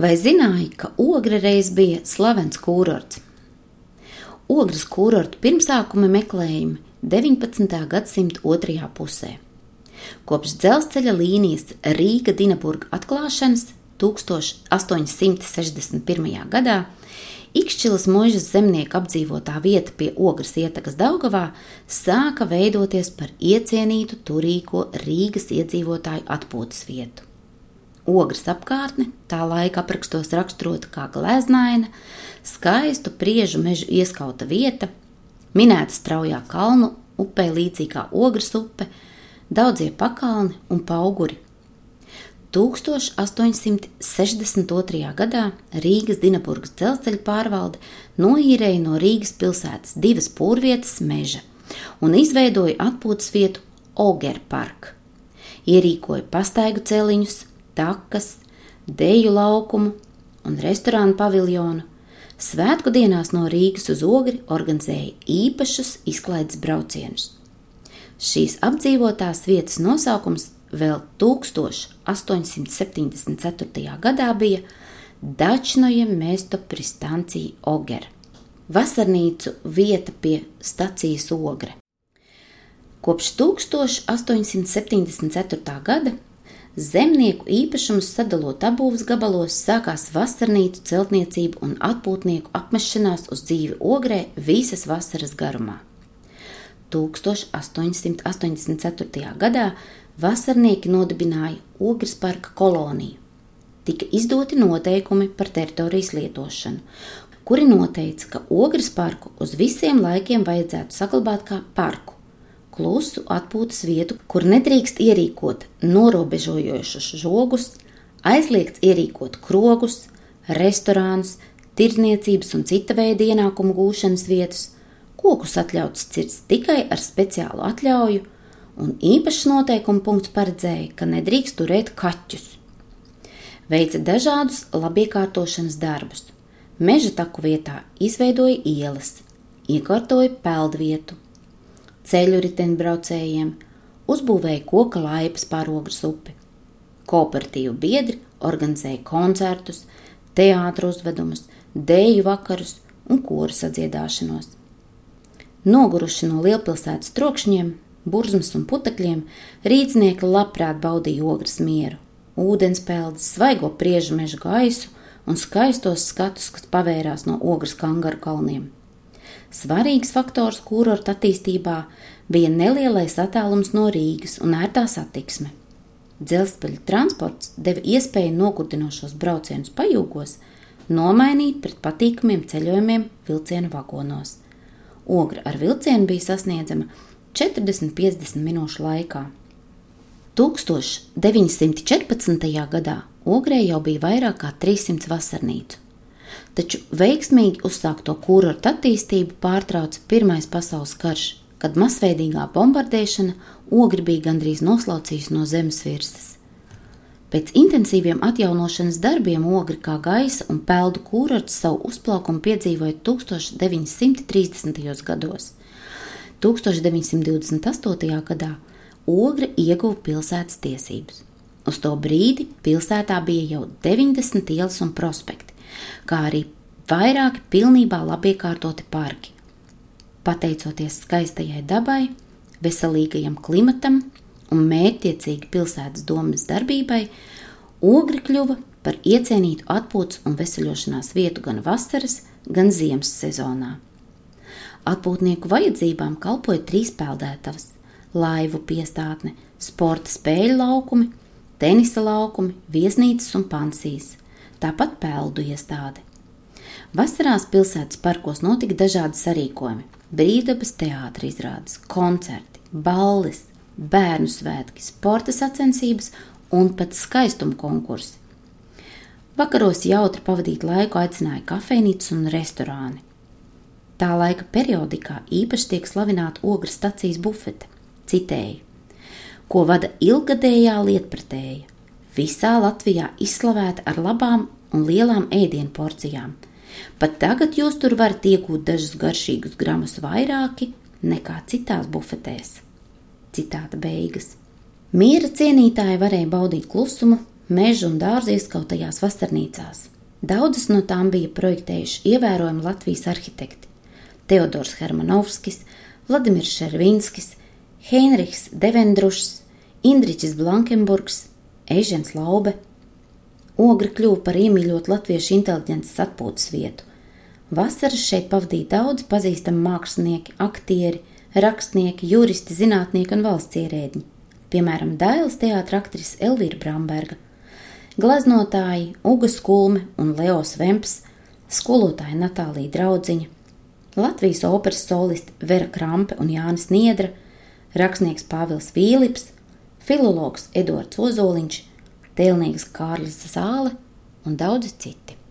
Vai zināji, ka Ogra reiz bija slavens kūrorts? Ogres kūrortu pirmsākumi meklējumi 19. gadsimta otrajā pusē. Kopš dzelzceļa līnijas Rīga-Dinaburga atklāšanas 1861. gadā Ikšķilas mūžas zemnieku apdzīvotā vieta pie Ogres ietekas Daugavā sāka veidoties par iecienītu turīgo Rīgas iedzīvotāju atpūtas vietu. Ogres apkārtne tā laika aprakstos raksturota kā gleznaina, skaistu priežu mežu ieskauta vieta, minēta straujā kalnu upē līdzīgā ogres upe, daudzie pakalni un pauguri 1862. gadā Rīgas Dienaburgas dzelzceļa pārvalde noīrēja no Rīgas pilsētas divas pūrvietas meža un izveidoja atpūtas vietu Ogerparku. Ierīkoja pastaigu celiņus, takas, deju laukumu un restorānu paviljonu. Svētku dienās no Rīgas uz Ogri organizēja īpašus izklaides braucienus. Šīs apdzīvotās vietas nosaukums vēl 1874. gadā bija Dačnoja mesto pristancija Oger, vasarnīcu vieta pie stacijas Ogre. Kopš 1874. gada zemnieku īpašumus sadalot abūvas gabalos, sākās vasarnīcu celtniecība un atpūtnieku apmešanās uz dzīvi Ogrē visas vasaras garumā. 1884. gadā vasarnieki nodibināja Ogres parka koloniju. Tika izdoti noteikumi par teritorijas lietošanu, kuri noteica, ka Ogres parku uz visiem laikiem vajadzētu saglabāt kā parku, klusu atpūtas vietu, kur nedrīkst ierīkot norobežojošus žogus, aizliegts ierīkot krogus, restorānus, tirdzniecības un cita veida ienākumu gūšanas vietas, kokus atļauts cirst tikai ar speciālu atļauju un īpašs noteikuma punkts paredzēja, ka nedrīkst turēt kaķus. Veica dažādus labiekārtošanas darbus. Meža taku vietā izveidoja ielas, iekārtoja peldvietu, ceļu riteņbraucējiem, uzbūvēja koka laipas pār ogres upi. Kooperatīvu biedri organizēja koncertus, teātros uzvedumus, dēļu vakarus un koru sadziedāšanos. Noguruši no lielpilsētas trokšņiem, burzmas un putekļiem, rīznieki labprāt baudīja ogres mieru, ūdenspēles, svaigo priežu meža gaisu un skaistos skatus, kas pavērās no ogres kangaru kalniem. Svarīgs faktors kūrorta attīstībā bija nelielais attālums no Rīgas un ērtā satiksme. Dzelzceļa transports deva iespēju nogurdinošos braucienus pajūgos nomainīt pret patīkamiem ceļojumiem vilcienu vagonos. Ogra ar vilcienu bija sasniedzama 40-50 minūšu laikā. 1914. gadā Ogrē jau bija vairāk kā 300 vasarnīcu, taču veiksmīgi uzsākto kūrortu attīstību pārtrauca Pirmais pasaules karš, kad masveidīgā bombardēšana ogri bija gandrīz noslaucījusi no zemes virsmas. Pēc intensīviem atjaunošanas darbiem ogri kā gaisa un peldu kūrorts savu uzplaukumu piedzīvoja 1930. gados. 1928. gadā Ogre ieguva pilsētas tiesības. Uz to brīdi pilsētā bija jau 90 ielas un prospekti, kā arī vairāki pilnībā labiekārtoti parki. Pateicoties skaistajai dabai, veselīgajam klimatam un mērķtiecīgi pilsētas domas darbībai, Ogri kļuva par iecienītu atpūtas un veseļošanās vietu gan vasaras, gan ziemas sezonā. Atpūtnieku vajadzībām kalpoja trīs peldētavas - laivu piestātne, sporta spēļu laukumi, tenisa laukumi, viesnīcas un pansijas, tāpat peldu iestāde. Vasarās pilsētas parkos notika dažādi sarīkojumi - brīvdabas teātris izrādes, koncerti, balles, bērnu svētki, sporta sacensības un pat skaistuma konkursi. Vakaros jautri pavadīt laiku aicināja kafejnīcas un restorāni. Tā laika periodikā īpaši tiek slavināta ogres stacijas bufete, citēji, ko vada ilgadējā lietpratēja, visā Latvijā izslavēta ar labām un lielām ēdienu porcijām. Pat tagad jūs tur varat iegūt dažus garšīgus gramus vairāki nekā citās bufetēs. Citāta beigas. Miera cienītāji varēja baudīt klusumu, meža un dārza ieskautajās vasarnīcās. Daudzas no tām bija projektējuši ievērojami Latvijas arhitekti - Teodors Hermanovskis, Vladimirs Šervinskis, Heinrichs Devendrušs, Indriķis Blankenburgs, Ežens Laube. Ogra kļuva par iemīļotu latviešu inteliģences atpūtas vietu. Vasaras šeit pavadīja daudz pazīstami mākslinieki, aktieri, rakstnieki, juristi, zinātnieki un valsts ierēdņi. Piemēram, Dailas teātra aktrise Elvīra Bramberga, gleznotāji Uga Skulme un Leos Vemps, skolotāja Natālija Draudziņa, Latvijas operas solisti Vera Krampe un Jānis Niedra, rakstnieks Pāvils Vīlips, filologs Edvards Ozoliņš, tēlnieks Kārlis Zāle un daudzi citi.